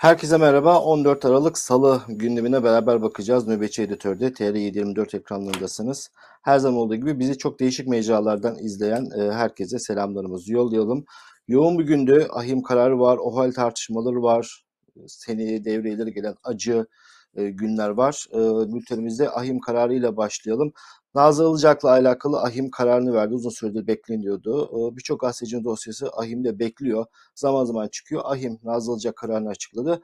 Herkese merhaba. 14 Aralık Salı gündemine beraber bakacağız. Nöbetçi Editör'de TR724 ekranlarındasınız. Her zaman olduğu gibi bizi çok değişik mecralardan izleyen e, herkese selamlarımızı yollayalım. Yoğun bir gündü. Ahim kararı var, OHAL tartışmaları var. Seneye devreleri gelen acı e, günler var. E, bültenimizde ahim kararıyla başlayalım. Nazlı Ilıcak'la alakalı ahim kararını verdi. Uzun süredir bekleniyordu. E, Birçok gazetecinin dosyası ahimde bekliyor. Zaman zaman çıkıyor. Ahim Nazlı Ilıcak kararını açıkladı.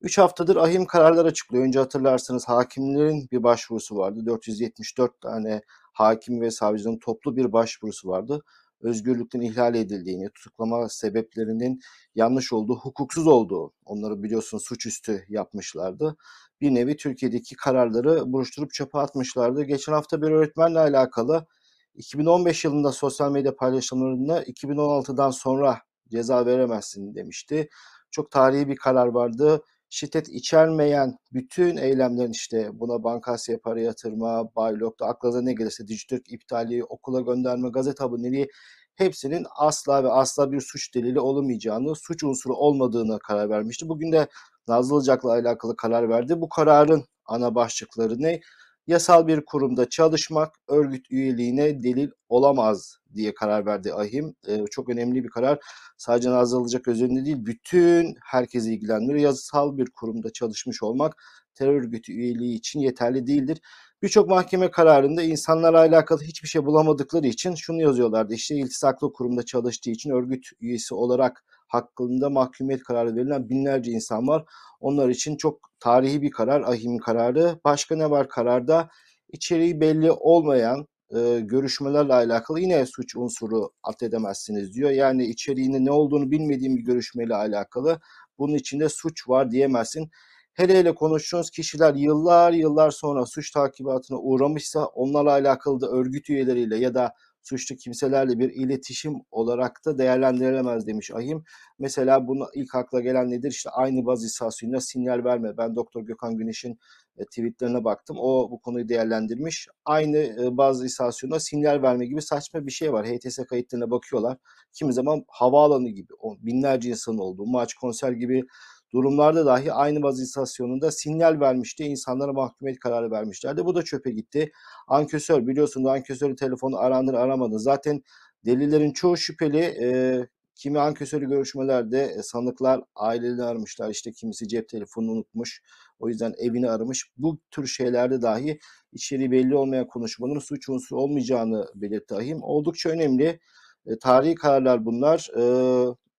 3 haftadır ahim kararlar açıklıyor. Önce hatırlarsınız hakimlerin bir başvurusu vardı. 474 tane hakim ve savcının toplu bir başvurusu vardı. Özgürlükten ihlal edildiğini, tutuklama sebeplerinin yanlış olduğu, hukuksuz olduğu, onları biliyorsunuz suçüstü yapmışlardı bir nevi Türkiye'deki kararları buruşturup çöpe atmışlardı. Geçen hafta bir öğretmenle alakalı 2015 yılında sosyal medya paylaşımlarında 2016'dan sonra ceza veremezsin demişti. Çok tarihi bir karar vardı. Şiddet içermeyen bütün eylemlerin işte buna bankasya para yatırma, baylokta aklınıza ne gelirse Dijitürk iptali, okula gönderme, gazete aboneliği hepsinin asla ve asla bir suç delili olamayacağını, suç unsuru olmadığını karar vermişti. Bugün de Nazlı Ilıcak'la alakalı karar verdi. Bu kararın ana başlıkları ne? Yasal bir kurumda çalışmak örgüt üyeliğine delil olamaz diye karar verdi AHİM. Ee, çok önemli bir karar. Sadece Nazlı özelinde değil, bütün herkesi ilgilendiriyor. Yasal bir kurumda çalışmış olmak terör örgütü üyeliği için yeterli değildir. Birçok mahkeme kararında insanlarla alakalı hiçbir şey bulamadıkları için şunu yazıyorlardı. İşte iltisaklı kurumda çalıştığı için örgüt üyesi olarak hakkında mahkumiyet kararı verilen binlerce insan var. Onlar için çok tarihi bir karar, ahim kararı. Başka ne var kararda? İçeriği belli olmayan e, görüşmelerle alakalı yine suç unsuru addedemezsiniz diyor. Yani içeriğinin ne olduğunu bilmediğim bir görüşmeyle alakalı bunun içinde suç var diyemezsin. Hele hele konuştuğunuz kişiler yıllar yıllar sonra suç takibatına uğramışsa onlarla alakalı da örgüt üyeleriyle ya da suçlu kimselerle bir iletişim olarak da değerlendirilemez demiş Ahim. Mesela bunu ilk akla gelen nedir? İşte aynı baz istasyonuna sinyal verme. Ben Doktor Gökhan Güneş'in e, tweetlerine baktım. O bu konuyu değerlendirmiş. Aynı e, baz istasyonuna sinyal verme gibi saçma bir şey var. HTS kayıtlarına bakıyorlar. Kimi zaman havaalanı gibi binlerce insanın olduğu, maç, konser gibi durumlarda dahi aynı baz istasyonunda sinyal vermişti. İnsanlara mahkumiyet kararı vermişlerdi. Bu da çöpe gitti. Ankesör biliyorsunuz ankesörü telefonu arandır aramadı. Zaten delillerin çoğu şüpheli. E, kimi ankesörü görüşmelerde e, sanıklar ailelerini aramışlar. İşte kimisi cep telefonunu unutmuş. O yüzden evini aramış. Bu tür şeylerde dahi içeriği belli olmayan konuşmaların suç unsuru olmayacağını belirtti Ahim. Oldukça önemli. E, tarihi kararlar bunlar. E,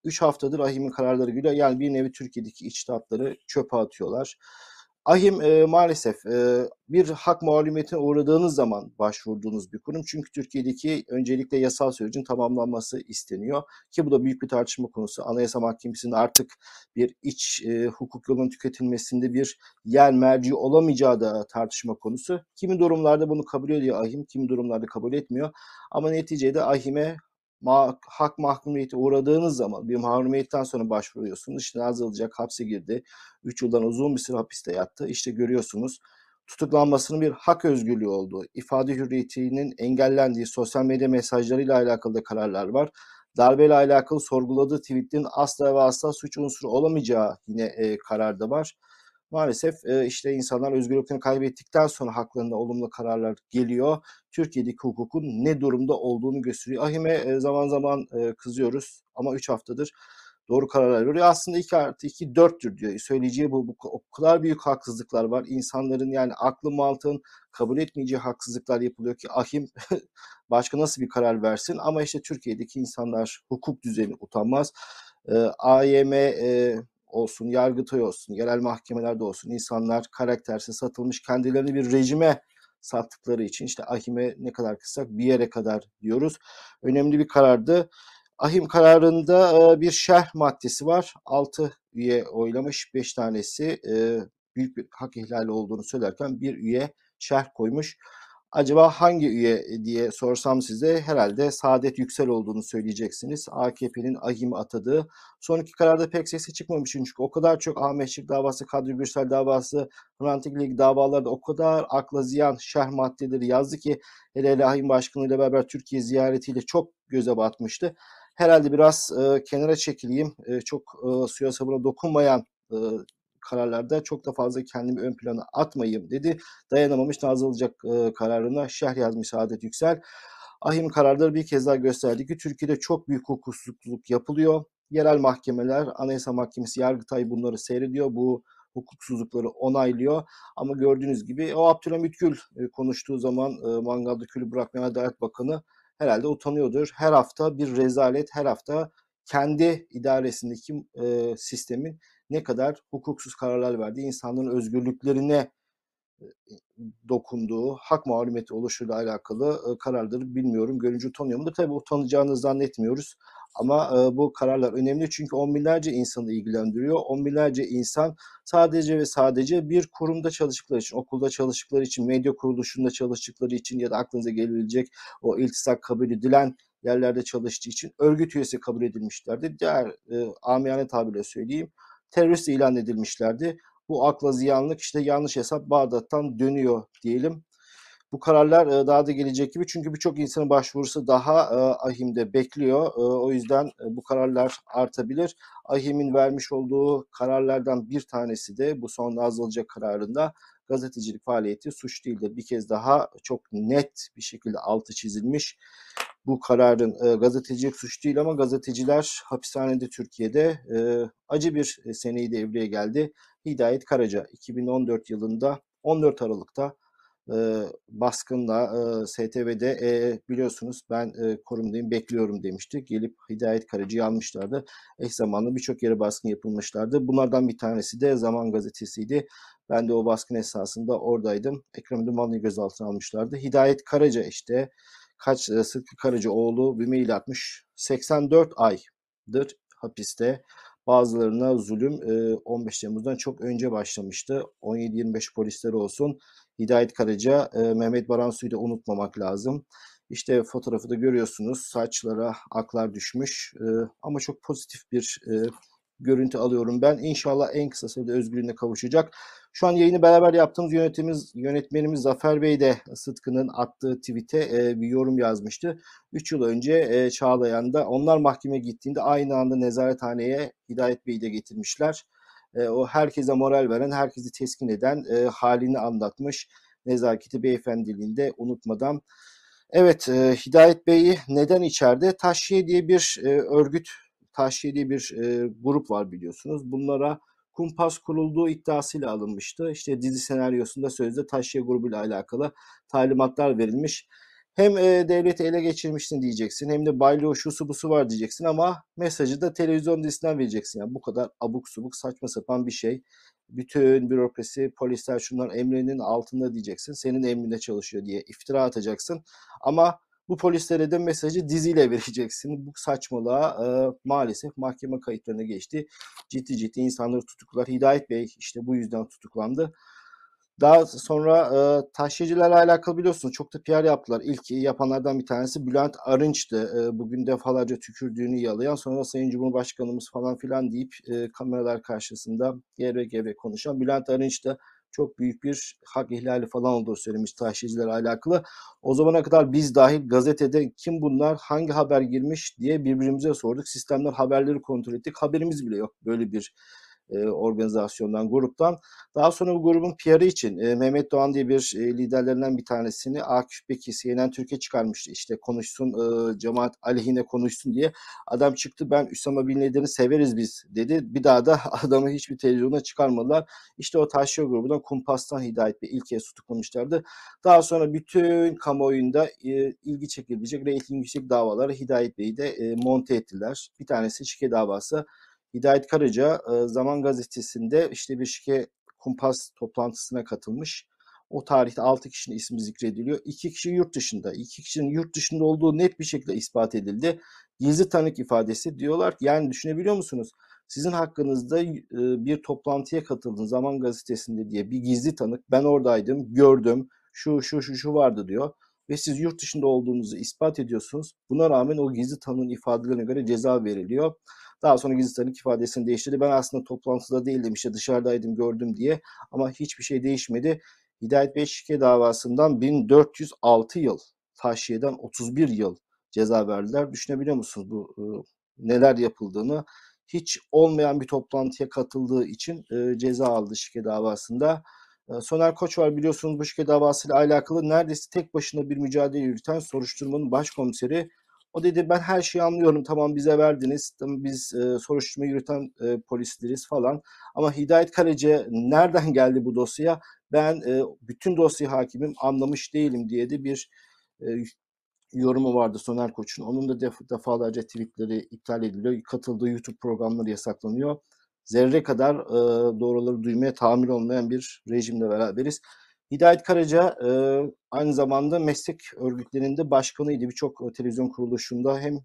3 haftadır AHİM'in kararları geliyor. Yani bir nevi Türkiye'deki içtihatları çöpe atıyorlar. AHİM e, maalesef e, bir hak mağlubiyetine uğradığınız zaman başvurduğunuz bir kurum. Çünkü Türkiye'deki öncelikle yasal sürecin tamamlanması isteniyor. Ki bu da büyük bir tartışma konusu. Anayasa Mahkemesi'nin artık bir iç e, hukuk yolunun tüketilmesinde bir yer merci olamayacağı da tartışma konusu. Kimi durumlarda bunu kabul ediyor AHİM, kimi durumlarda kabul etmiyor. Ama neticede AHİM'e ma hak mahkumiyeti uğradığınız zaman bir mahrumiyetten sonra başvuruyorsunuz. İşte Nazılacak hapse girdi. 3 yıldan uzun bir süre hapiste yattı. İşte görüyorsunuz tutuklanmasının bir hak özgürlüğü olduğu, ifade hürriyetinin engellendiği sosyal medya mesajlarıyla alakalı da kararlar var. Darbeyle alakalı sorguladığı tweetlerin asla ve asla suç unsuru olamayacağı yine e, kararda var maalesef e, işte insanlar özgürlüklerini kaybettikten sonra haklarında olumlu kararlar geliyor. Türkiye'deki hukukun ne durumda olduğunu gösteriyor. Ahime e, zaman zaman e, kızıyoruz ama 3 haftadır doğru kararlar veriyor. Aslında 2 artı 2 4'tür diyor. Söyleyeceği bu, bu o kadar büyük haksızlıklar var. İnsanların yani aklı mantığın kabul etmeyeceği haksızlıklar yapılıyor ki ahim başka nasıl bir karar versin ama işte Türkiye'deki insanlar hukuk düzeni utanmaz. E, AYM e, olsun, Yargıtay olsun, yerel mahkemelerde olsun insanlar karaktersiz satılmış kendilerini bir rejime sattıkları için işte ahime ne kadar kısak bir yere kadar diyoruz. Önemli bir karardı. Ahim kararında bir şerh maddesi var. 6 üye oylamış, 5 tanesi büyük bir hak ihlali olduğunu söylerken bir üye şerh koymuş. Acaba hangi üye diye sorsam size herhalde Saadet Yüksel olduğunu söyleyeceksiniz. AKP'nin ahim atadığı. Son iki kararda pek sesi çıkmamış çünkü o kadar çok Ahmetçik davası, Kadri Gürsel davası, Hrant Dink davalarda o kadar akla ziyan şerh maddeleri yazdı ki hele hele ahim başkanıyla beraber Türkiye ziyaretiyle çok göze batmıştı. Herhalde biraz e, kenara çekileyim, e, çok e, suya sabuna dokunmayan e, kararlarda çok da fazla kendimi ön plana atmayayım dedi. Dayanamamış Nazılcak e, kararına şerh yazmış Saadet Yüksel. Ahim kararları bir kez daha gösterdi ki Türkiye'de çok büyük hukuksuzluk yapılıyor. Yerel mahkemeler, Anayasa Mahkemesi, Yargıtay bunları seyrediyor. Bu hukuksuzlukları onaylıyor. Ama gördüğünüz gibi o Abdülhamit Gül e, konuştuğu zaman e, mangalda külü bırakmayan Adalet Bakanı herhalde utanıyordur. Her hafta bir rezalet, her hafta kendi idaresindeki e, sistemin ne kadar hukuksuz kararlar verdiği, insanların özgürlüklerine dokunduğu, hak mağlumiyeti oluşuyla alakalı kararları bilmiyorum. Görünce utanıyor mudur? Tabii utanacağını zannetmiyoruz. Ama bu kararlar önemli çünkü on binlerce insanı ilgilendiriyor. On binlerce insan sadece ve sadece bir kurumda çalıştıkları için, okulda çalıştıkları için, medya kuruluşunda çalıştıkları için ya da aklınıza gelebilecek o iltisak kabul edilen yerlerde çalıştığı için örgüt üyesi kabul edilmişlerdi. Diğer e, amiyane tabirle söyleyeyim terörist ilan edilmişlerdi. Bu akla ziyanlık işte yanlış hesap Bağdat'tan dönüyor diyelim. Bu kararlar daha da gelecek gibi çünkü birçok insanın başvurusu daha AHİM'de bekliyor. O yüzden bu kararlar artabilir. AHİM'in vermiş olduğu kararlardan bir tanesi de bu son Nazlıca kararında gazetecilik faaliyeti suç değildir. Bir kez daha çok net bir şekilde altı çizilmiş. Bu kararın gazetecilik suç değil ama gazeteciler hapishanede Türkiye'de acı bir seneyi devreye geldi. Hidayet Karaca 2014 yılında 14 Aralık'ta e, baskınla e, STV'de e, biliyorsunuz ben e, korumdayım bekliyorum demişti. Gelip Hidayet Karacı'yı almışlardı. Eş zamanlı birçok yere baskın yapılmışlardı. Bunlardan bir tanesi de Zaman Gazetesi'ydi. Ben de o baskın esasında oradaydım. Ekrem İmamoğlu'nu gözaltına almışlardı. Hidayet Karaca işte kaç Sıtkı Karaca oğlu bir mail atmış. 84 aydır hapiste. Bazılarına zulüm 15 Temmuz'dan çok önce başlamıştı. 17-25 polisler olsun. Hidayet Karaca, Mehmet Baransu'yu da unutmamak lazım. İşte fotoğrafı da görüyorsunuz. Saçlara aklar düşmüş. Ama çok pozitif bir görüntü alıyorum ben. İnşallah en kısa sürede özgürlüğüne kavuşacak. Şu an yayını beraber yaptığımız yönetimimiz, yönetmenimiz Zafer Bey de Sıtkı'nın attığı tweet'e e, bir yorum yazmıştı. 3 yıl önce e, Çağlayan'da onlar mahkeme gittiğinde aynı anda nezarethaneye Hidayet Bey'i de getirmişler. E, o herkese moral veren, herkesi teskin eden e, halini anlatmış. Nezaketi beyefendiliğinde unutmadan. Evet, e, Hidayet Bey'i neden içeride? Taşiye diye bir e, örgüt, Diye bir e, grup var biliyorsunuz. Bunlara kumpas kurulduğu iddiasıyla alınmıştı. İşte dizi senaryosunda sözde Taşya grubuyla alakalı talimatlar verilmiş. Hem e, devleti ele geçirmişsin diyeceksin hem de baylo şusu busu var diyeceksin ama mesajı da televizyon dizisinden vereceksin. Yani bu kadar abuk subuk saçma sapan bir şey. Bütün bürokrasi, polisler şunlar emrinin altında diyeceksin. Senin emrinde çalışıyor diye iftira atacaksın. Ama bu polislere de mesajı diziyle vereceksin. Bu saçmalığa e, maalesef mahkeme kayıtlarına geçti. Ciddi ciddi insanları tutuklar. Hidayet Bey işte bu yüzden tutuklandı. Daha sonra e, taşıyıcılarla alakalı biliyorsunuz çok da PR yaptılar. İlk yapanlardan bir tanesi Bülent Arınç'tı. E, bugün defalarca tükürdüğünü yalayan sonra Sayın Cumhurbaşkanımız falan filan deyip e, kameralar karşısında gevrek gevrek konuşan Bülent Arınç da çok büyük bir hak ihlali falan olduğu söylemiş taşıyıcılarla alakalı. O zamana kadar biz dahil gazetede kim bunlar, hangi haber girmiş diye birbirimize sorduk. Sistemler haberleri kontrol ettik. Haberimiz bile yok böyle bir e, organizasyondan, gruptan. Daha sonra bu grubun PR'ı için e, Mehmet Doğan diye bir e, liderlerinden bir tanesini Bekir CNN Türkiye çıkarmıştı. İşte konuşsun, e, cemaat aleyhine konuşsun diye. Adam çıktı ben Üsama Bin Laden'i severiz biz dedi. Bir daha da adamı hiçbir televizyona çıkarmadılar. İşte o Taşyo grubundan Kumpas'tan Hidayet Bey ilk kez tutuklamışlardı. Daha sonra bütün kamuoyunda e, ilgi çekilecek reyting yüksek davaları Hidayet Bey'i de e, monte ettiler. Bir tanesi şike davası. Hidayet Karaca e, Zaman Gazetesi'nde işte bir şike kumpas toplantısına katılmış. O tarihte 6 kişinin ismi zikrediliyor. 2 kişi yurt dışında. 2 kişinin yurt dışında olduğu net bir şekilde ispat edildi. Gizli tanık ifadesi diyorlar. Yani düşünebiliyor musunuz? Sizin hakkınızda e, bir toplantıya katıldın Zaman Gazetesi'nde diye bir gizli tanık. Ben oradaydım, gördüm. Şu şu şu şu vardı diyor. Ve siz yurt dışında olduğunuzu ispat ediyorsunuz. Buna rağmen o gizli tanığın ifadelerine göre ceza veriliyor. Daha sonra gizli tanık ifadesini değiştirdi. Ben aslında toplantıda değildim işte dışarıdaydım gördüm diye ama hiçbir şey değişmedi. Hidayet Bey şike davasından 1406 yıl, taşiyeden 31 yıl ceza verdiler. Düşünebiliyor musunuz bu e, neler yapıldığını? hiç olmayan bir toplantıya katıldığı için e, ceza aldı şike davasında. E, Soner Koç var biliyorsunuz bu şike davasıyla alakalı neredeyse tek başına bir mücadele yürüten soruşturmanın başkomiseri. O dedi ben her şeyi anlıyorum tamam bize verdiniz tamam, biz e, soruşturma yürüten e, polisleriz falan ama Hidayet Karaca nereden geldi bu dosya ben e, bütün dosya hakimim anlamış değilim diye de bir e, yorumu vardı Soner Koç'un. Onun da def- defalarca tweetleri iptal ediliyor. Katıldığı YouTube programları yasaklanıyor. Zerre kadar e, doğruları duymaya tahammül olmayan bir rejimle beraberiz. Hidayet Karaca e, aynı zamanda meslek örgütlerinde başkanıydı. Birçok televizyon kuruluşunda hem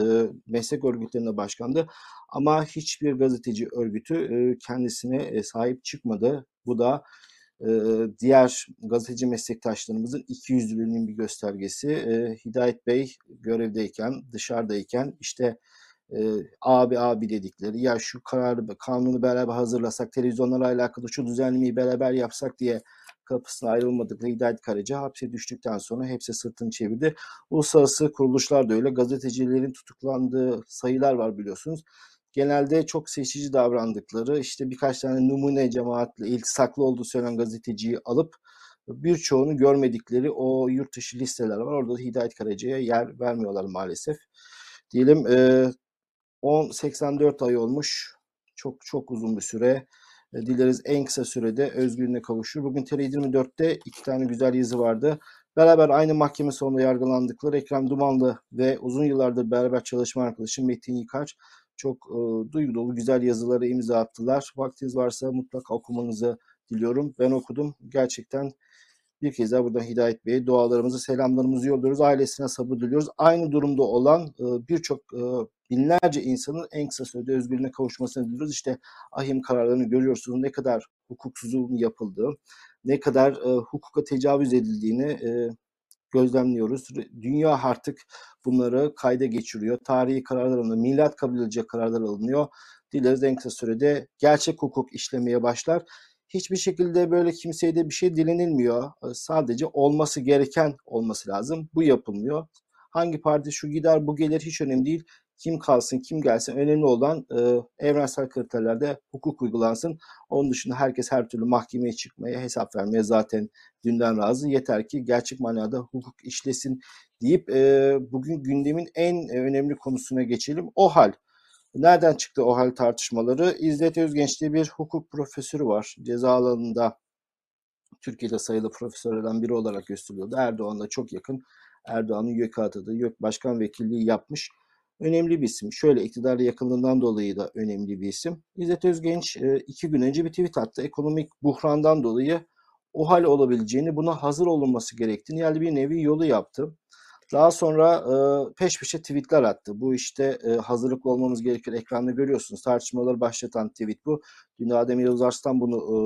e, meslek örgütlerinde başkandı. Ama hiçbir gazeteci örgütü e, kendisine e, sahip çıkmadı. Bu da e, diğer gazeteci meslektaşlarımızın ikiyüzlülüğünün bir göstergesi. E, Hidayet Bey görevdeyken, dışarıdayken işte e, abi abi dedikleri ya şu kararı kanunu beraber hazırlasak televizyonlarla alakalı şu düzenlemeyi beraber yapsak diye kapısına ayrılmadıkları Hidayet Karaca hapse düştükten sonra hepsi sırtını çevirdi. Uluslararası kuruluşlar da öyle. Gazetecilerin tutuklandığı sayılar var biliyorsunuz. Genelde çok seçici davrandıkları işte birkaç tane numune cemaatle iltisaklı olduğu söylenen gazeteciyi alıp birçoğunu görmedikleri o yurt dışı listeler var. Orada da Hidayet Karaca'ya yer vermiyorlar maalesef. Diyelim e, 10-84 ay olmuş. Çok çok uzun bir süre. E, Dileriz en kısa sürede özgürlüğüne kavuşur. Bugün TR24'te iki tane güzel yazı vardı. Beraber aynı mahkeme sonunda yargılandıkları Ekrem Dumanlı ve uzun yıllardır beraber çalışma arkadaşı Metin Yıkaç çok e, duygu dolu güzel yazıları imza attılar. Vaktiniz varsa mutlaka okumanızı diliyorum. Ben okudum. Gerçekten bir kez daha buradan Hidayet Bey'e dualarımızı, selamlarımızı yolluyoruz. Ailesine sabır diliyoruz. Aynı durumda olan e, birçok e, binlerce insanın en kısa sürede özgürlüğüne kavuşmasını diliyoruz. İşte ahim kararlarını görüyorsunuz. Ne kadar hukuksuzluğun yapıldığı, ne kadar e, hukuka tecavüz edildiğini e, gözlemliyoruz. Dünya artık bunları kayda geçiriyor. Tarihi kararlar alınıyor. Milat kabul edilecek kararlar alınıyor. Dileriz en kısa sürede gerçek hukuk işlemeye başlar. Hiçbir şekilde böyle kimseye de bir şey dilenilmiyor. Sadece olması gereken olması lazım. Bu yapılmıyor. Hangi parti şu gider bu gelir hiç önemli değil. Kim kalsın kim gelsin önemli olan e, evrensel kriterlerde hukuk uygulansın. Onun dışında herkes her türlü mahkemeye çıkmaya hesap vermeye zaten dünden razı. Yeter ki gerçek manada hukuk işlesin deyip e, bugün gündemin en önemli konusuna geçelim. O hal. Nereden çıktı o hal tartışmaları? İzzet Özgenç diye bir hukuk profesörü var. Ceza alanında Türkiye'de sayılı profesörlerden biri olarak gösteriliyordu. Erdoğan'la çok yakın. Erdoğan'ın YÖK atadığı YÖK Başkan Vekilliği yapmış. Önemli bir isim. Şöyle iktidarla yakınlığından dolayı da önemli bir isim. İzzet Özgenç iki gün önce bir tweet attı. Ekonomik buhrandan dolayı o hal olabileceğini, buna hazır olunması gerektiğini yani bir nevi yolu yaptı. Daha sonra e, peş peşe tweetler attı. Bu işte e, hazırlıklı olmamız gerekir. Ekranda görüyorsunuz. Tartışmaları başlatan tweet bu. Dün Adem Yavuz bunu e,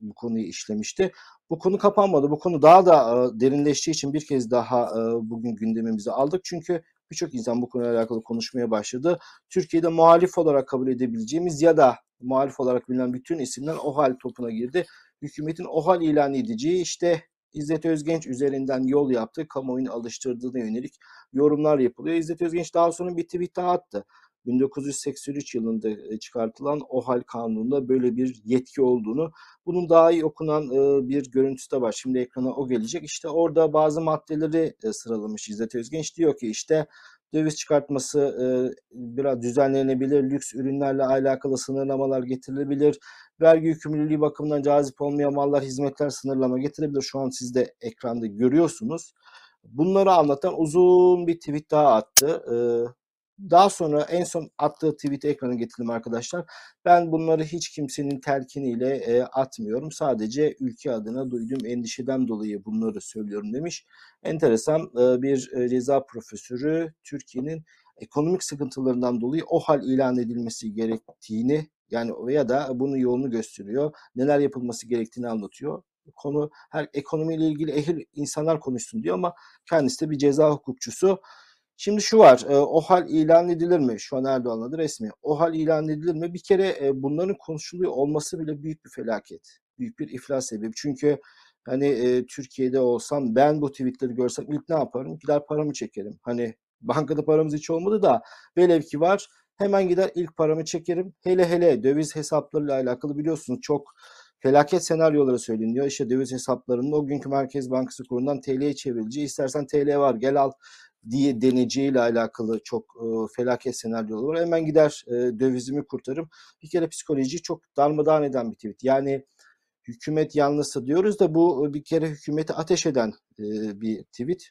bu konuyu işlemişti. Bu konu kapanmadı. Bu konu daha da e, derinleştiği için bir kez daha e, bugün gündemimize aldık. Çünkü birçok insan bu konuyla alakalı konuşmaya başladı. Türkiye'de muhalif olarak kabul edebileceğimiz ya da muhalif olarak bilinen bütün isimler OHAL topuna girdi. Hükümetin OHAL ilan edeceği işte İzzet Özgenç üzerinden yol yaptı. Kamuoyunu alıştırdığına yönelik yorumlar yapılıyor. İzzet Özgenç daha sonra bir tweet daha attı. 1983 yılında e, çıkartılan OHAL kanununda böyle bir yetki olduğunu, bunun daha iyi okunan e, bir görüntüsü de var. Şimdi ekrana o gelecek. İşte orada bazı maddeleri e, sıralamış İzzet Özgenç. Diyor ki işte döviz çıkartması biraz düzenlenebilir, lüks ürünlerle alakalı sınırlamalar getirilebilir, vergi yükümlülüğü bakımından cazip olmayan mallar, hizmetler sınırlama getirebilir. Şu an siz de ekranda görüyorsunuz. Bunları anlatan uzun bir tweet daha attı. Daha sonra en son attığı tweet'i ekrana getirdim arkadaşlar. Ben bunları hiç kimsenin telkiniyle e, atmıyorum. Sadece ülke adına duyduğum endişeden dolayı bunları söylüyorum demiş. Enteresan e, bir e, ceza profesörü Türkiye'nin ekonomik sıkıntılarından dolayı o hal ilan edilmesi gerektiğini yani ya da bunun yolunu gösteriyor. Neler yapılması gerektiğini anlatıyor. Konu her ekonomiyle ilgili ehil insanlar konuşsun diyor ama kendisi de bir ceza hukukçusu. Şimdi şu var, e, o hal ilan edilir mi? Şu an Erdoğan'ın adı resmi. O hal ilan edilir mi? Bir kere e, bunların konuşuluyor olması bile büyük bir felaket. Büyük bir iflas sebebi. Çünkü hani e, Türkiye'de olsam ben bu tweetleri görsem ilk ne yaparım? Gider paramı çekerim. Hani bankada paramız hiç olmadı da velev ki var Hemen gider ilk paramı çekerim. Hele hele döviz hesaplarıyla alakalı biliyorsunuz çok felaket senaryoları söyleniyor. İşte döviz hesaplarının o günkü Merkez Bankası kurundan TL'ye çevrileceği, istersen TL var gel al diye deneceğiyle alakalı çok e, felaket senaryolar var. Hemen gider e, dövizimi kurtarım. Bir kere psikolojiyi çok darmadağın eden bir tweet. Yani hükümet yanlısı diyoruz da bu bir kere hükümeti ateş eden e, bir tweet.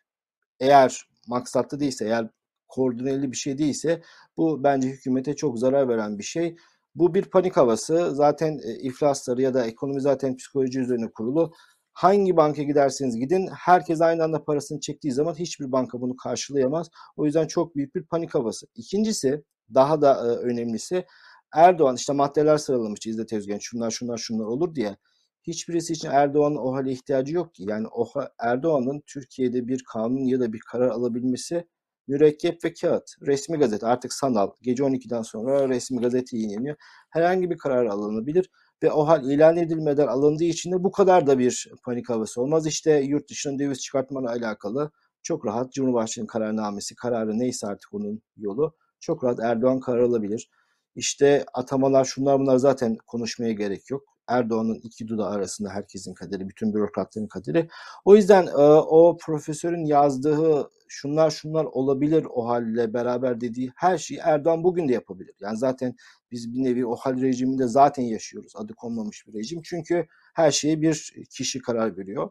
Eğer maksatlı değilse, eğer koordineli bir şey değilse bu bence hükümete çok zarar veren bir şey. Bu bir panik havası. Zaten e, iflasları ya da ekonomi zaten psikoloji üzerine kurulu. Hangi banka giderseniz gidin herkes aynı anda parasını çektiği zaman hiçbir banka bunu karşılayamaz. O yüzden çok büyük bir panik havası. İkincisi daha da e, önemlisi Erdoğan işte maddeler sıralamış İzzet Özgen şunlar şunlar şunlar olur diye. Hiçbirisi için Erdoğan'ın o hale ihtiyacı yok ki. Yani o Erdoğan'ın Türkiye'de bir kanun ya da bir karar alabilmesi mürekkep ve kağıt. Resmi gazete artık sanal. Gece 12'den sonra resmi gazete yayınlanıyor. Herhangi bir karar alınabilir ve o hal ilan edilmeden alındığı için de bu kadar da bir panik havası olmaz. İşte yurt dışına döviz çıkartmayla alakalı çok rahat Cumhurbaşkanı kararnamesi, kararı neyse artık onun yolu çok rahat Erdoğan karar alabilir. İşte atamalar şunlar bunlar zaten konuşmaya gerek yok. Erdoğan'ın iki dudağı arasında herkesin kaderi, bütün bürokratların kaderi. O yüzden o profesörün yazdığı şunlar şunlar olabilir o halle beraber dediği her şeyi Erdoğan bugün de yapabilir. Yani zaten biz bir nevi o hal rejiminde zaten yaşıyoruz. Adı konmamış bir rejim. Çünkü her şeye bir kişi karar veriyor.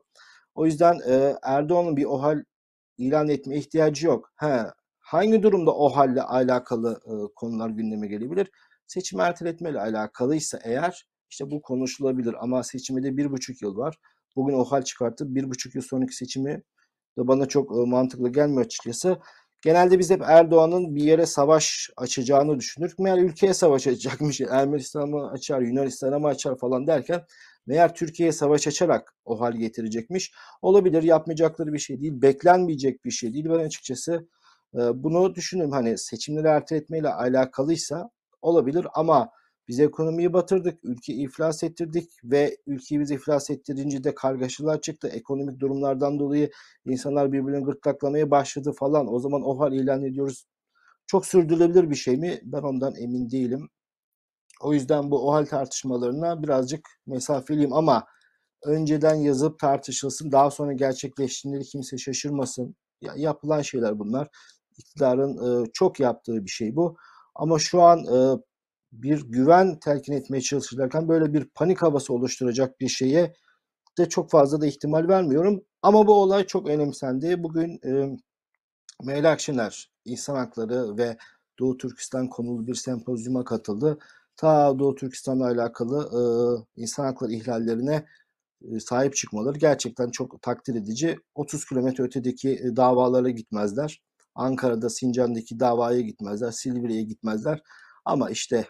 O yüzden e, Erdoğan'ın bir o hal ilan etme ihtiyacı yok. He, hangi durumda o halle alakalı e, konular gündeme gelebilir? Seçim erteletmeyle alakalıysa eğer işte bu konuşulabilir ama seçime de bir buçuk yıl var. Bugün o hal çıkartıp bir buçuk yıl sonraki seçimi de bana çok mantıklı gelmiyor açıkçası. Genelde biz hep Erdoğan'ın bir yere savaş açacağını düşünürük. Meğer ülkeye savaş açacakmış. Ermenistan'a açar, Yunanistan'a mı açar falan derken meğer Türkiye'ye savaş açarak o hal getirecekmiş. Olabilir yapmayacakları bir şey değil. Beklenmeyecek bir şey değil. Ben açıkçası bunu düşünüyorum. Hani seçimleri erteletmeyle alakalıysa olabilir ama biz ekonomiyi batırdık, ülke iflas ettirdik ve ülkeyi biz iflas ettirince de kargaşalar çıktı. Ekonomik durumlardan dolayı insanlar birbirini gırtlaklamaya başladı falan. O zaman o hal ilan ediyoruz. Çok sürdürülebilir bir şey mi? Ben ondan emin değilim. O yüzden bu OHAL tartışmalarına birazcık mesafeliyim ama önceden yazıp tartışılsın. Daha sonra gerçekleştiğinde kimse şaşırmasın. Ya, yapılan şeyler bunlar. İktidarın e, çok yaptığı bir şey bu. Ama şu an e, bir güven telkin etmeye çalışırken böyle bir panik havası oluşturacak bir şeye de çok fazla da ihtimal vermiyorum. Ama bu olay çok önemsendi. Bugün e, Meral Akşener insan hakları ve Doğu Türkistan konulu bir sempozyuma katıldı. Ta Doğu Türkistan'la alakalı e, insan hakları ihlallerine e, sahip çıkmaları gerçekten çok takdir edici. 30 kilometre ötedeki e, davalara gitmezler. Ankara'da Sincan'daki davaya gitmezler. Silivri'ye gitmezler. Ama işte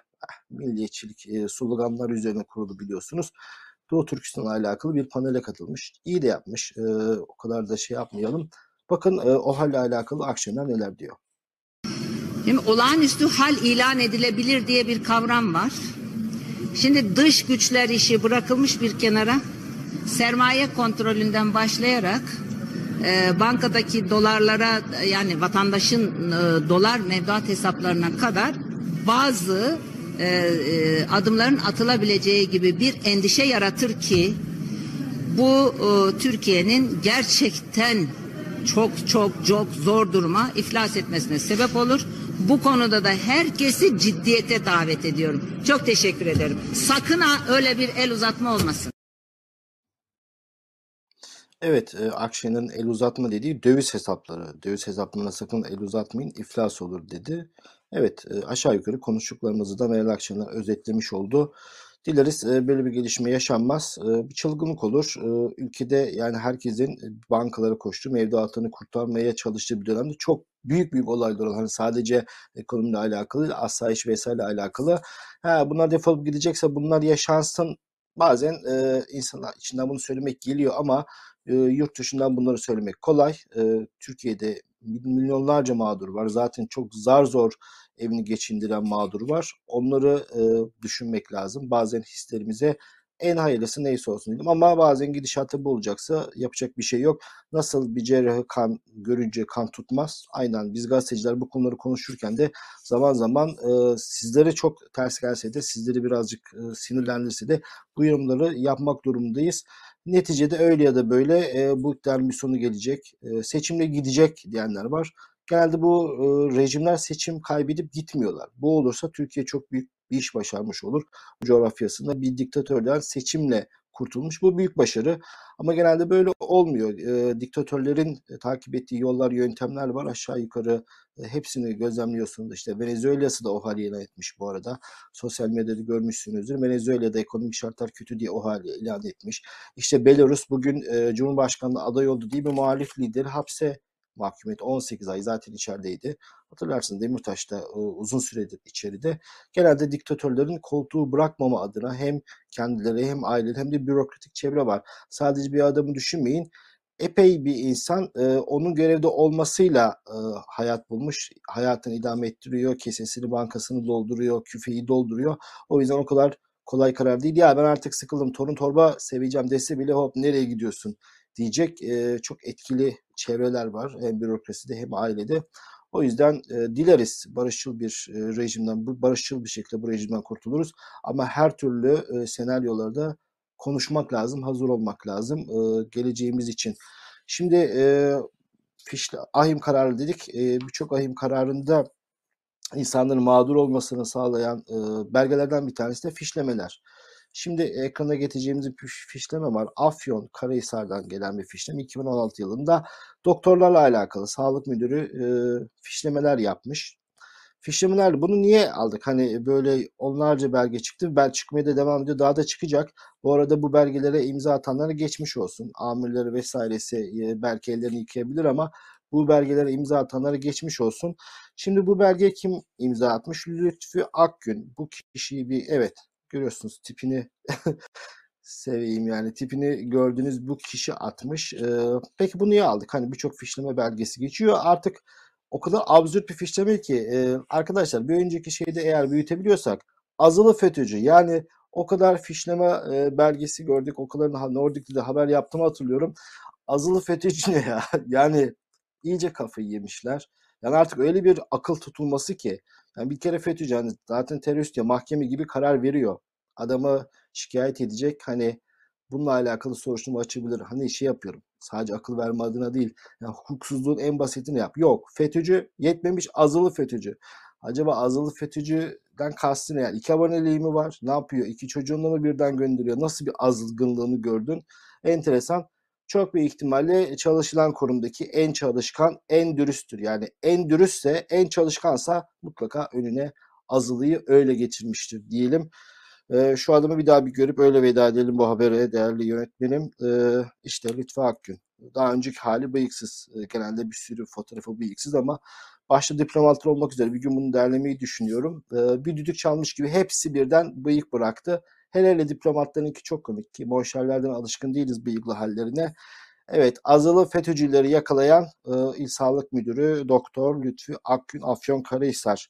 milliyetçilik e, sloganlar üzerine kurulu biliyorsunuz. Doğu Türkistan'la alakalı bir panele katılmış. İyi de yapmış. E, o kadar da şey yapmayalım. Bakın e, o halle alakalı Akşener neler diyor. Şimdi olağanüstü hal ilan edilebilir diye bir kavram var. Şimdi dış güçler işi bırakılmış bir kenara sermaye kontrolünden başlayarak e, bankadaki dolarlara yani vatandaşın e, dolar mevduat hesaplarına kadar bazı e, e, adımların atılabileceği gibi bir endişe yaratır ki bu e, Türkiye'nin gerçekten çok çok çok zor duruma iflas etmesine sebep olur. Bu konuda da herkesi ciddiyete davet ediyorum. Çok teşekkür ederim. Sakın ha öyle bir el uzatma olmasın. Evet, e, Akşener'in el uzatma dediği döviz hesapları. Döviz hesaplarına sakın el uzatmayın, iflas olur dedi. Evet, e, aşağı yukarı konuştuklarımızı da Meral Akşener özetlemiş oldu. Dileriz e, böyle bir gelişme yaşanmaz. E, bir çılgınlık olur. Ülkede yani herkesin bankalara koştuğu, mevduatını kurtarmaya çalıştığı bir dönemde çok büyük büyük olaylar olan hani sadece ekonomiyle alakalı asayiş vesaire alakalı. Ha, bunlar defolup gidecekse bunlar yaşansın. Bazen e, insanlar içinden bunu söylemek geliyor ama e, yurt dışından bunları söylemek kolay. E, Türkiye'de milyonlarca mağdur var. Zaten çok zar zor evini geçindiren mağdur var. Onları e, düşünmek lazım. Bazen hislerimize En hayırlısı neyse olsun dedim ama bazen gidişatı bu yapacak bir şey yok. Nasıl bir cerrahı kan görünce kan tutmaz. Aynen biz gazeteciler bu konuları konuşurken de zaman zaman e, sizlere çok ters gelse de sizleri birazcık e, sinirlendirse de bu yorumları yapmak durumundayız. Neticede öyle ya da böyle e, bu iktidarın bir sonu gelecek. E, seçimle gidecek diyenler var. Genelde bu e, rejimler seçim kaybedip gitmiyorlar. Bu olursa Türkiye çok büyük bir iş başarmış olur. Bu coğrafyasında bir diktatörden seçimle kurtulmuş. Bu büyük başarı. Ama genelde böyle olmuyor. E, diktatörlerin takip ettiği yollar, yöntemler var. Aşağı yukarı e, hepsini gözlemliyorsunuz. İşte Venezuela'sı da o hali ilan etmiş bu arada. Sosyal medyada görmüşsünüzdür. Venezuela'da ekonomik şartlar kötü diye o hali ilan etmiş. İşte Belarus bugün e, Cumhurbaşkanlığı aday oldu diye bir muhalif lideri hapse mahkum etti. 18 ay zaten içerideydi. Hatırlarsınız Demirtaş da e, uzun süredir içeride. Genelde diktatörlerin koltuğu bırakmama adına hem kendileri hem aileleri hem de bürokratik çevre var. Sadece bir adamı düşünmeyin. Epey bir insan e, onun görevde olmasıyla e, hayat bulmuş. Hayatını idame ettiriyor. Kesesini bankasını dolduruyor. Küfeyi dolduruyor. O yüzden o kadar kolay karar değil. Ya ben artık sıkıldım. Torun torba seveceğim dese bile hop nereye gidiyorsun diyecek e, çok etkili çevreler var. Hem bürokraside hem ailede. O yüzden e, dileriz barışçıl bir e, rejimden, bu barışçıl bir şekilde bu rejimden kurtuluruz. Ama her türlü e, senaryolarda konuşmak lazım, hazır olmak lazım e, geleceğimiz için. Şimdi e, fişle, ahim kararı dedik. E, Birçok ahim kararında insanların mağdur olmasını sağlayan e, belgelerden bir tanesi de fişlemeler. Şimdi ekrana getireceğimiz bir fişleme var. Afyon Karahisar'dan gelen bir fişleme. 2016 yılında doktorlarla alakalı sağlık müdürü e, fişlemeler yapmış. Fişlemeler bunu niye aldık? Hani böyle onlarca belge çıktı. Bel çıkmaya da devam ediyor. Daha da çıkacak. Bu arada bu belgelere imza atanlara geçmiş olsun. Amirleri vesairesi e, belki ellerini yıkayabilir ama bu belgelere imza atanlara geçmiş olsun. Şimdi bu belge kim imza atmış? Lütfü Akgün. Bu kişiyi bir evet görüyorsunuz tipini seveyim yani tipini gördüğünüz bu kişi atmış. Ee, peki bunu niye aldık? Hani birçok fişleme belgesi geçiyor. Artık o kadar absürt bir fişleme ki e, arkadaşlar bir önceki şeyde eğer büyütebiliyorsak azılı FETÖ'cü yani o kadar fişleme e, belgesi gördük. O kadar Nordic'de haber yaptığımı hatırlıyorum. Azılı FETÖ'cü ne ya? Yani iyice kafayı yemişler. Yani artık öyle bir akıl tutulması ki yani bir kere FETÖ'cü yani zaten terörist ya mahkeme gibi karar veriyor. Adamı şikayet edecek hani bununla alakalı soruşturma açabilir. Hani şey yapıyorum. Sadece akıl verme adına değil. Yani hukuksuzluğun en basitini yap. Yok. FETÖ'cü yetmemiş azılı FETÖ'cü. Acaba azılı FETÖ'cüden kastı ne? Yani iki aboneliği mi var? Ne yapıyor? İki çocuğunu mu birden gönderiyor? Nasıl bir azgınlığını gördün? Enteresan çok bir ihtimalle çalışılan kurumdaki en çalışkan, en dürüsttür. Yani en dürüstse, en çalışkansa mutlaka önüne azılıyı öyle getirmiştir diyelim. E, şu adamı bir daha bir görüp öyle veda edelim bu habere değerli yönetmenim. E, işte Lütfü Akgün. Daha önceki hali bıyıksız. Genelde bir sürü fotoğrafı bıyıksız ama başta diplomatlar olmak üzere bir gün bunu derlemeyi düşünüyorum. E, bir düdük çalmış gibi hepsi birden bıyık bıraktı. Hele hele diplomatlarınki çok komik ki boşverlerden alışkın değiliz bıyıklı hallerine. Evet, azılı FETÖ'cüleri yakalayan e, İl Sağlık Müdürü Doktor Lütfü Akgün Afyon Karahisar.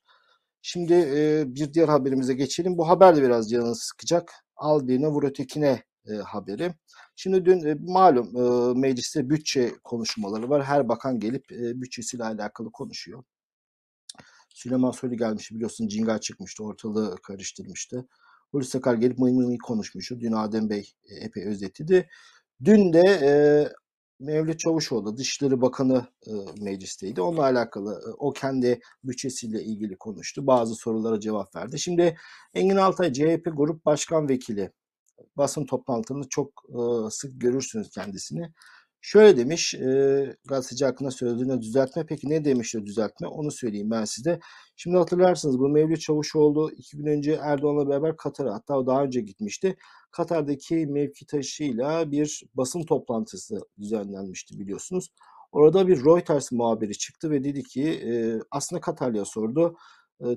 Şimdi e, bir diğer haberimize geçelim. Bu haber de biraz canını sıkacak. Al vur ötekine e, haberi. Şimdi dün e, malum e, mecliste bütçe konuşmaları var. Her bakan gelip e, bütçesiyle alakalı konuşuyor. Süleyman Soylu gelmişti biliyorsun cinga çıkmıştı ortalığı karıştırmıştı. Hulusi Akar gelip mıy mıy mıy konuşmuştu. Dün Adem Bey e, epey özetledi. Dün de e, Mevlüt Çavuşoğlu Dışişleri Bakanı e, meclisteydi. Onunla alakalı e, o kendi bütçesiyle ilgili konuştu. Bazı sorulara cevap verdi. Şimdi Engin Altay CHP Grup Başkan Vekili basın toplantılarında çok e, sık görürsünüz kendisini. Şöyle demiş, e, gazeteci hakkında söylediğine düzeltme. Peki ne demişti düzeltme? Onu söyleyeyim ben size. Şimdi hatırlarsınız bu Mevlüt Çavuşoğlu iki gün önce Erdoğan'la beraber Katar'a hatta daha önce gitmişti. Katar'daki mevkitaşıyla bir basın toplantısı düzenlenmişti biliyorsunuz. Orada bir Reuters muhabiri çıktı ve dedi ki e, aslında Katar'ya sordu.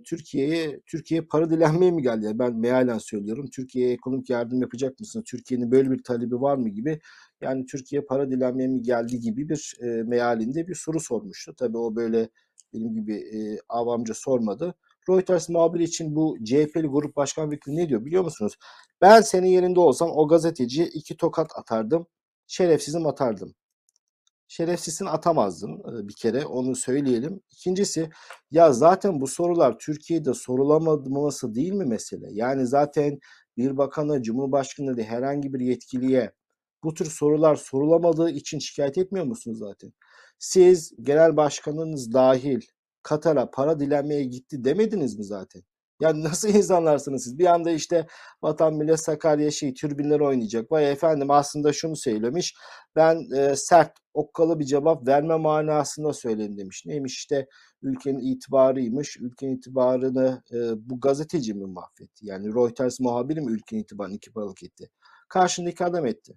Türkiye'ye Türkiye para dilenmeye mi geldi? Ben mealen söylüyorum. Türkiye'ye ekonomik yardım yapacak mısınız? Türkiye'nin böyle bir talebi var mı gibi. Yani Türkiye para dilenmeye mi geldi gibi bir e, mealinde bir soru sormuştu. Tabii o böyle benim gibi e, avamca sormadı. Reuters muhabiri için bu CHP'li grup başkan vekili ne diyor biliyor musunuz? Ben senin yerinde olsam o gazeteciye iki tokat atardım. Şerefsizim atardım. Şerefsizsin atamazdın e, bir kere onu söyleyelim. İkincisi ya zaten bu sorular Türkiye'de sorulamaması değil mi mesele? Yani zaten bir bakana, cumhurbaşkanı herhangi bir yetkiliye bu tür sorular sorulamadığı için şikayet etmiyor musunuz zaten? Siz genel başkanınız dahil Katar'a para dilenmeye gitti demediniz mi zaten? Yani nasıl insanlarsınız siz? Bir anda işte Vatan Millet Sakarya şey türbinler oynayacak. Vay efendim aslında şunu söylemiş. Ben e, sert, okkalı bir cevap verme manasında söyledim demiş. Neymiş işte ülkenin itibarıymış. Ülkenin itibarını e, bu gazeteci mi mahvetti? Yani Reuters muhabiri mi ülkenin itibarını iki balık etti? Karşındaki adam etti.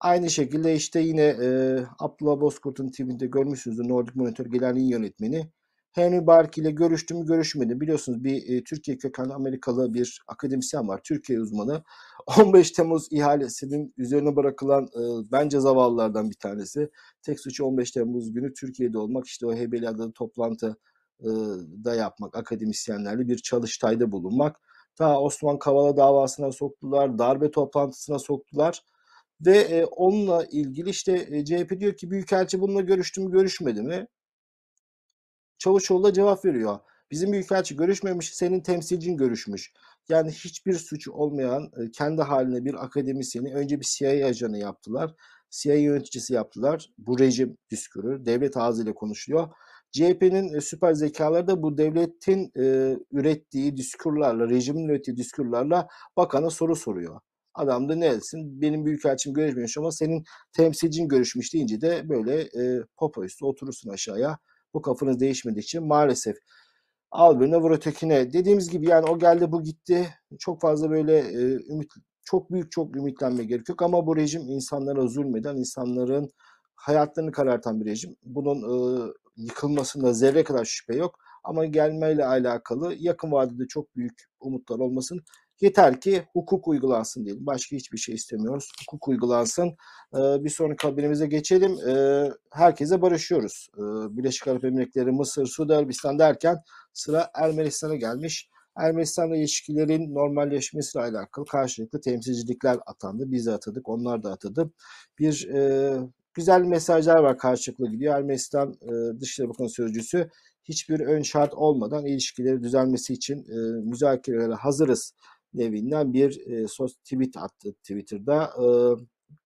Aynı şekilde işte yine e, Abdullah Bozkurt'un tweetinde görmüşsünüzdür Nordic Monitor gelen iyi yönetmeni. Henry Bark ile görüştü mü görüşmedi. Biliyorsunuz bir e, Türkiye kökenli Amerikalı bir akademisyen var. Türkiye uzmanı. 15 Temmuz ihalesinin üzerine bırakılan e, bence zavallılardan bir tanesi. Tek suçu 15 Temmuz günü Türkiye'de olmak. işte o Heybeliada'da toplantı e, da yapmak. Akademisyenlerle bir çalıştayda bulunmak. Ta Osman Kavala davasına soktular. Darbe toplantısına soktular. Ve e, onunla ilgili işte e, CHP diyor ki Büyükelçi bununla görüştü mü görüşmedi mi? Çavuşoğlu da cevap veriyor. Bizim Büyükelçi görüşmemiş, senin temsilcin görüşmüş. Yani hiçbir suçu olmayan e, kendi haline bir akademisyeni önce bir CIA ajanı yaptılar. CIA yöneticisi yaptılar. Bu rejim düskürü. Devlet ağzıyla konuşuyor. CHP'nin e, süper zekaları da bu devletin e, ürettiği diskurlarla, rejimin ürettiği diskurlarla bakana soru soruyor. Adam da ne etsin? Benim büyükelçim görüşmemiş ama senin temsilcin görüşmüş deyince de böyle e, popo üstü oturursun aşağıya. Bu kafanız değişmedikçe maalesef al birine vur ötekine. Dediğimiz gibi yani o geldi bu gitti. Çok fazla böyle e, ümit çok büyük çok ümitlenme gerek yok ama bu rejim insanlara zulmeden, insanların hayatlarını karartan bir rejim. Bunun e, yıkılmasında zerre kadar şüphe yok. Ama gelmeyle alakalı yakın vadede çok büyük umutlar olmasın. Yeter ki hukuk uygulansın diyelim. Başka hiçbir şey istemiyoruz. Hukuk uygulansın. Ee, bir sonraki haberimize geçelim. Ee, herkese barışıyoruz. Ee, Birleşik Arap Emirlikleri, Mısır, Suudi Arabistan derken sıra Ermenistan'a gelmiş. Ermenistan'la ilişkilerin normalleşmesiyle alakalı karşılıklı temsilcilikler atandı. Biz de atadık, onlar da atadı. Bir e, güzel mesajlar var karşılıklı gidiyor. Ermenistan e, Dışişleri Bakanı Sözcüsü hiçbir ön şart olmadan ilişkileri düzelmesi için e, müzakerelere hazırız nevinden bir e, sos tweet attı Twitter'da. E,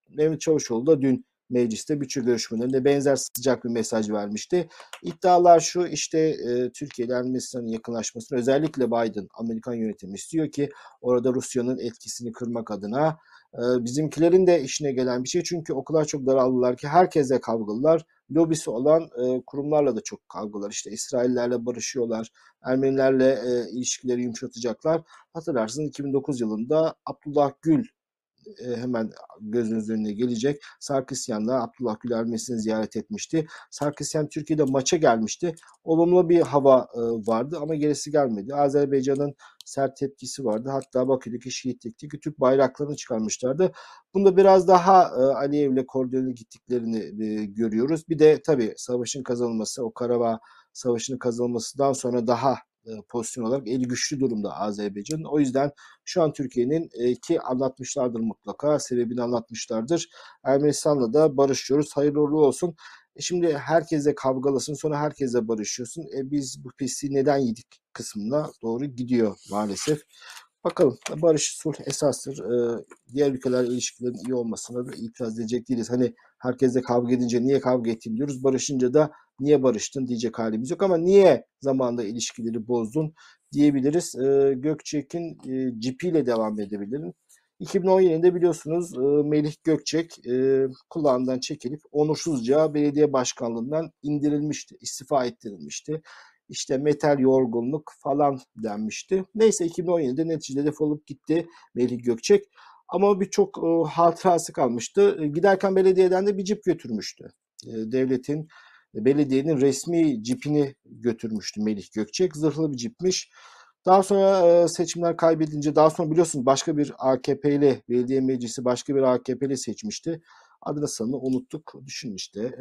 Mehmet Çavuşoğlu da dün mecliste bütçe görüşmelerinde benzer sıcak bir mesaj vermişti. İddialar şu işte e, Türkiye ile Ermenistan'ın yakınlaşmasını özellikle Biden Amerikan yönetimi istiyor ki orada Rusya'nın etkisini kırmak adına bizimkilerin de işine gelen bir şey. Çünkü o kadar çok daraldılar ki herkesle kavgalılar. Lobisi olan e, kurumlarla da çok kavgalar. İşte İsraillerle barışıyorlar. Ermenilerle e, ilişkileri yumuşatacaklar. Hatırlarsınız 2009 yılında Abdullah Gül hemen gözünüzün önüne gelecek. Sarkisyan'la Abdullah Gül Ermenistan'ı ziyaret etmişti. Sarkisyan Türkiye'de maça gelmişti. Olumlu bir hava e, vardı ama gerisi gelmedi. Azerbaycan'ın sert tepkisi vardı. Hatta Bakü'deki Şehitlik'teki Türk bayraklarını çıkarmışlardı. Bunda biraz daha e, Aliyev'le koordineli gittiklerini e, görüyoruz. Bir de tabii savaşın kazanılması, o Karabağ Savaşı'nın kazanılmasından sonra daha e, pozisyon olarak eli güçlü durumda Azerbaycan. O yüzden şu an Türkiye'nin e, ki anlatmışlardır mutlaka sebebini anlatmışlardır. Ermenistan'la da barışıyoruz. Hayırlı uğurlu olsun. E şimdi herkese kavgalısın sonra herkese barışıyorsun. E biz bu pisliği neden yedik kısmına doğru gidiyor maalesef. Bakalım barış sulh esastır. Ee, diğer ülkeler ilişkilerin iyi olmasına da itiraz edecek değiliz. Hani herkesle kavga edince niye kavga ettin diyoruz. Barışınca da niye barıştın diyecek halimiz yok ama niye zamanda ilişkileri bozdun diyebiliriz. Ee, Gökçek'in e, cipiyle devam edebilirim. 2017'de biliyorsunuz e, Melih Gökçek e, kulağından çekilip onursuzca belediye başkanlığından indirilmişti, istifa ettirilmişti işte metal yorgunluk falan denmişti. Neyse 2017'de neticede defolup gitti Melih Gökçek. Ama birçok e, hatırası kalmıştı. E, giderken belediyeden de bir cip götürmüştü. E, devletin, e, belediyenin resmi cipini götürmüştü Melih Gökçek. Zırhlı bir cipmiş. Daha sonra seçimler kaybedince, daha sonra biliyorsunuz başka bir AKP'li, belediye meclisi başka bir AKP'li seçmişti. Adını sanını unuttuk. Düşün işte.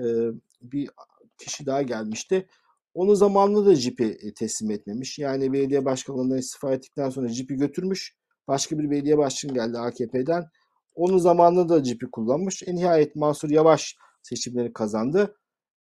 Bir kişi daha gelmişti Onu zamanında da cipi teslim etmemiş. Yani belediye başkanlığından istifa ettikten sonra cipi götürmüş. Başka bir belediye başkanı geldi AKP'den. Onu zamanında da cipi kullanmış. En nihayet Mansur Yavaş seçimleri kazandı.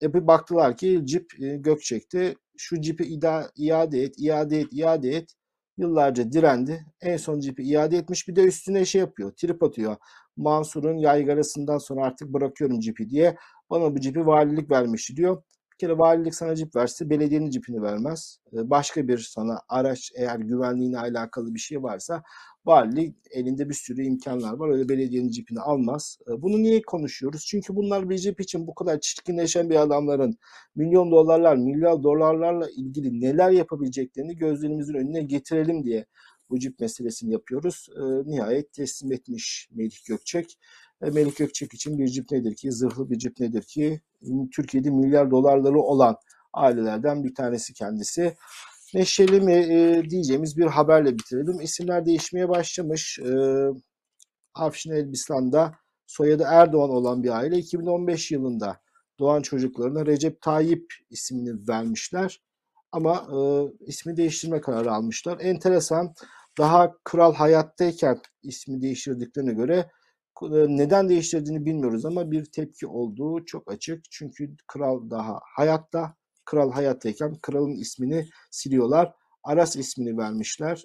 E bir baktılar ki cip e, Gökçek'te şu cipi iade et, iade et, iade et. Yıllarca direndi. En son cipi iade etmiş. Bir de üstüne şey yapıyor. Trip atıyor. Mansur'un yaygarasından sonra artık bırakıyorum cipi diye. Bana bu cipi valilik vermişti diyor. Bir kere valilik sana cip verse belediyenin cipini vermez. E, Başka bir sana araç eğer güvenliğine alakalı bir şey varsa valilik elinde bir sürü imkanlar var. Öyle belediyenin cipini almaz. E, Bunu niye konuşuyoruz? Çünkü bunlar bir cip için bu kadar çirkinleşen bir adamların milyon dolarlar, milyar dolarlarla ilgili neler yapabileceklerini gözlerimizin önüne getirelim diye bu cip meselesini yapıyoruz. E, nihayet teslim etmiş Melih Gökçek. E, Melih Gökçek için bir cip nedir ki? Zırhlı bir cip nedir ki? Türkiye'de milyar dolarları olan ailelerden bir tanesi kendisi. Neşeli mi e, diyeceğimiz bir haberle bitirelim. İsimler değişmeye başlamış. E, Afşin Elbistan'da soyadı Erdoğan olan bir aile 2015 yılında doğan çocuklarına Recep Tayyip ismini vermişler. Ama e, ismi değiştirme kararı almışlar. Enteresan. Daha kral hayattayken ismi değiştirdiklerine göre neden değiştirdiğini bilmiyoruz ama bir tepki olduğu çok açık. Çünkü kral daha hayatta. Kral hayattayken kralın ismini siliyorlar. Aras ismini vermişler.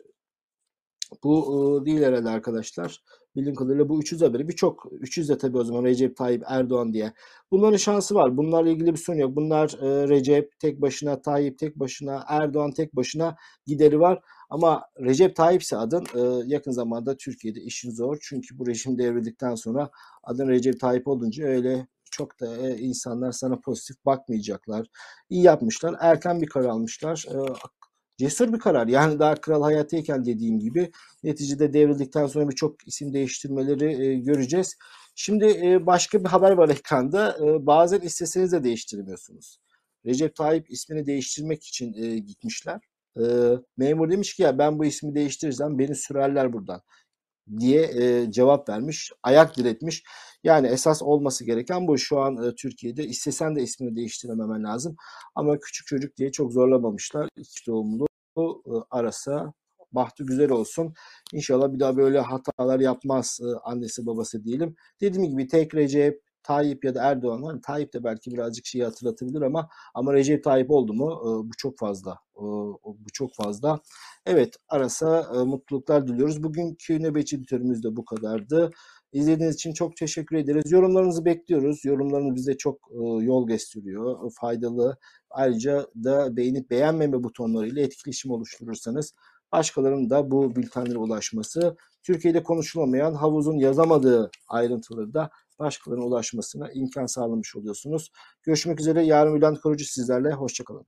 Bu e, değil herhalde arkadaşlar. Bildiğim kadarıyla bu 300 haberi birçok 300 de tabii o zaman Recep Tayyip Erdoğan diye. Bunların şansı var. Bunlarla ilgili bir sorun yok. Bunlar e, Recep tek başına, Tayyip tek başına, Erdoğan tek başına gideri var. Ama Recep Tayyip adın e, yakın zamanda Türkiye'de işin zor. Çünkü bu rejim devrildikten sonra adın Recep Tayyip olunca öyle çok da e, insanlar sana pozitif bakmayacaklar. İyi yapmışlar. Erken bir karar almışlar. E, cesur bir karar. Yani daha kral hayattayken dediğim gibi neticede devrildikten sonra birçok isim değiştirmeleri e, göreceğiz. Şimdi e, başka bir haber var ekranda. E, bazen isteseniz de değiştirmiyorsunuz. Recep Tayyip ismini değiştirmek için e, gitmişler. E, memur demiş ki ya ben bu ismi değiştirirsem beni sürerler buradan diye e, cevap vermiş. Ayak diretmiş. Yani esas olması gereken bu. Şu an e, Türkiye'de istesen de ismini değiştirememen lazım. Ama küçük çocuk diye çok zorlamamışlar. İki doğumlu e, arasa bahtı güzel olsun. İnşallah bir daha böyle hatalar yapmaz e, annesi babası diyelim. Dediğim gibi tek Recep, Tayyip ya da Erdoğan var. Tayyip de belki birazcık şeyi hatırlatabilir ama ama Recep Tayyip oldu mu e, bu çok fazla. E, bu çok fazla. Evet Aras'a e, mutluluklar diliyoruz. Bugünkü nöbetçi editörümüz de bu kadardı. İzlediğiniz için çok teşekkür ederiz. Yorumlarınızı bekliyoruz. Yorumlarınız bize çok yol gösteriyor. Faydalı. Ayrıca da beğenip beğenmeme butonlarıyla etkileşim oluşturursanız başkalarının da bu bültenlere ulaşması, Türkiye'de konuşulamayan havuzun yazamadığı ayrıntıları da başkalarına ulaşmasına imkan sağlamış oluyorsunuz. Görüşmek üzere. Yarın Bülent Korucu sizlerle. Hoşçakalın.